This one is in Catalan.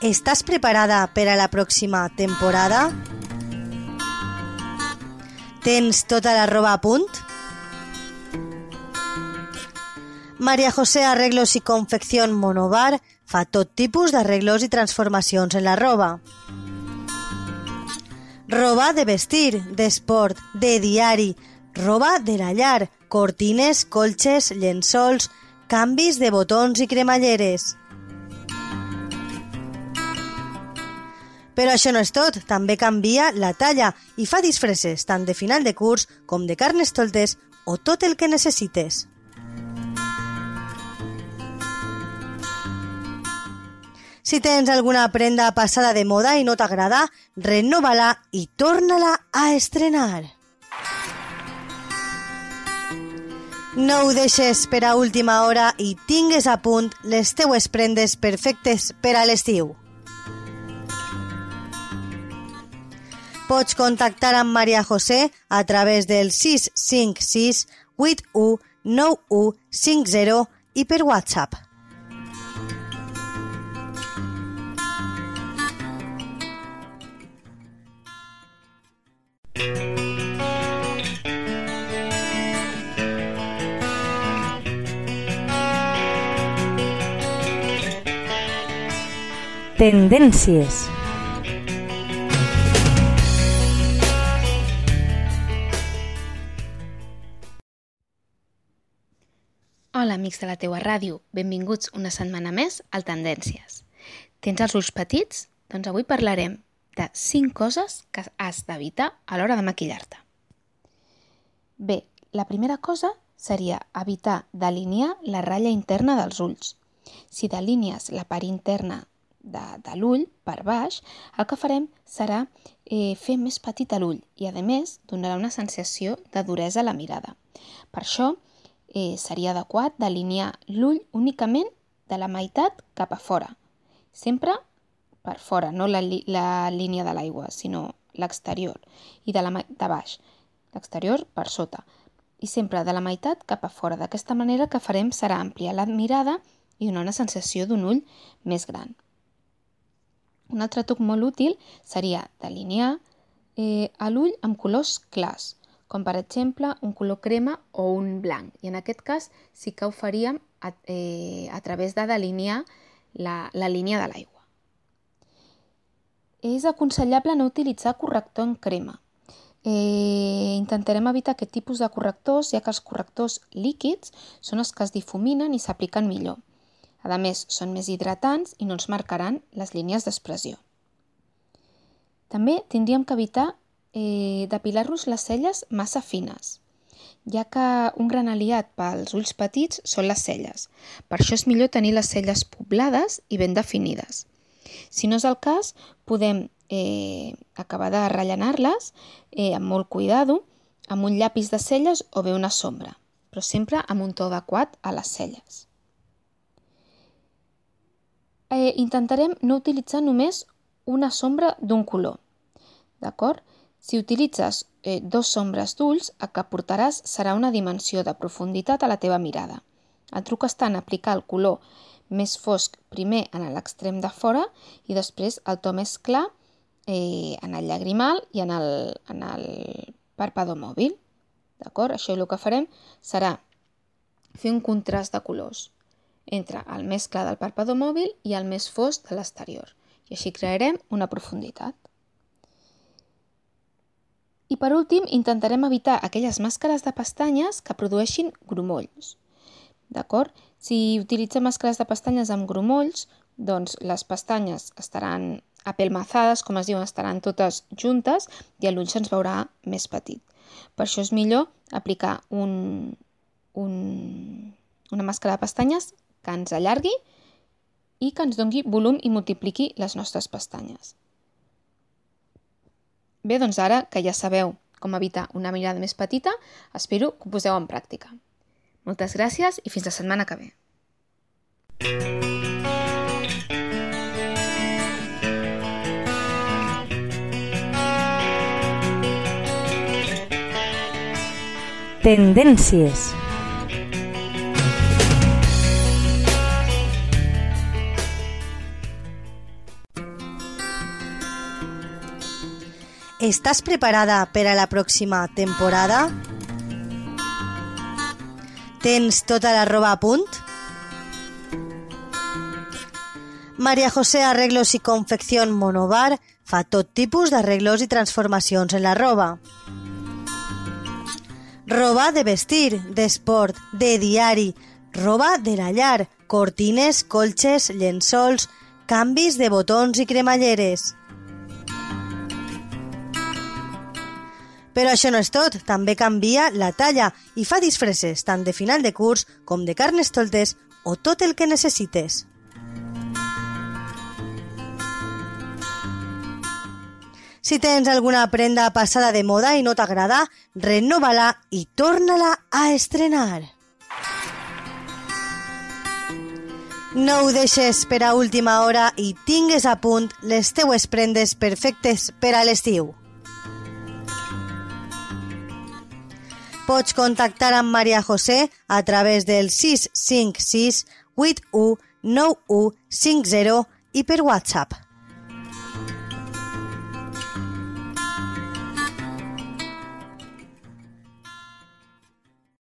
Estàs preparada per a la pròxima temporada? Tens tota la roba a punt? Maria José Arreglos i Confección Monobar fa tot tipus d'arreglos i transformacions en la roba. Roba de vestir, d'esport, de diari, roba de la llar, cortines, colxes, llençols, canvis de botons i cremalleres. Però això no és tot, també canvia la talla i fa disfresses tant de final de curs com de carnes toltes o tot el que necessites. Si tens alguna prenda passada de moda i no t'agrada, renova-la i torna-la a estrenar. No ho deixes per a última hora i tingues a punt les teues prendes perfectes per a l'estiu. Pots contactar amb Maria José a través del 656 81 9150 i per WhatsApp. Tendències. Hola, amics de la teua ràdio. Benvinguts una setmana més al Tendències. Tens els ulls petits? Doncs avui parlarem de 5 coses que has d'evitar a l'hora de maquillar-te. Bé, la primera cosa seria evitar d'alinear la ratlla interna dels ulls. Si delinies la part interna de, de l'ull per baix, el que farem serà eh, fer més petit l'ull i, a més, donarà una sensació de duresa a la mirada. Per això, eh, seria adequat d'alinear l'ull únicament de la meitat cap a fora. Sempre per fora, no la, la línia de l'aigua, sinó l'exterior, i de, la, de baix, l'exterior per sota, i sempre de la meitat cap a fora. D'aquesta manera que farem serà ampliar la mirada i donar una sensació d'un ull més gran. Un altre truc molt útil seria delinear eh, l'ull amb colors clars, com per exemple un color crema o un blanc. I en aquest cas sí que ho faríem a, eh, a través de delinear la, la línia de l'aigua. És aconsellable no utilitzar corrector en crema. Eh, intentarem evitar aquest tipus de correctors, ja que els correctors líquids són els que es difuminen i s'apliquen millor. A més, són més hidratants i no ens marcaran les línies d'expressió. També tindríem que evitar eh, depilar-nos les celles massa fines, ja que un gran aliat pels ulls petits són les celles. Per això és millor tenir les celles poblades i ben definides. Si no és el cas, podem eh, acabar de rellenar-les eh, amb molt cuidado, amb un llapis de celles o bé una sombra, però sempre amb un to adequat a les celles. Eh, intentarem no utilitzar només una sombra d'un color, d'acord? Si utilitzes eh, dos sombres d'ulls, el que portaràs serà una dimensió de profunditat a la teva mirada. El truc està en aplicar el color més fosc primer en l'extrem de fora i després el to més clar eh, en el llagrimal i en el, en el parpador mòbil. D'acord? Això el que farem serà fer un contrast de colors entre el més clar del parpador mòbil i el més fosc de l'exterior. I així crearem una profunditat. I per últim, intentarem evitar aquelles màscares de pestanyes que produeixin grumolls. D'acord? Si utilitzem màscares de pestanyes amb grumolls, doncs les pestanyes estaran apelmazades, com es diuen, estaran totes juntes i l'ull se'ns veurà més petit. Per això és millor aplicar un, un, una màscara de pestanyes que ens allargui i que ens dongui volum i multipliqui les nostres pestanyes. Bé, doncs ara que ja sabeu com evitar una mirada més petita, espero que ho poseu en pràctica. Moltes gràcies i fins la setmana que ve. Tendències Estàs preparada per a la pròxima temporada? Tens tota la roba a punt? Maria José Arreglos i Confección Monobar fa tot tipus d'arreglos i transformacions en la roba. Roba de vestir, d'esport, de diari, roba de la llar, cortines, colxes, llençols, canvis de botons i cremalleres. Però això no és tot, també canvia la talla i fa disfresses tant de final de curs com de carnes toltes o tot el que necessites. Si tens alguna prenda passada de moda i no t'agrada, renova-la i torna-la a estrenar. No ho deixes per a última hora i tingues a punt les teues prendes perfectes per a l'estiu. Pots contactar amb Maria José a través del 656 81 9150 i per WhatsApp.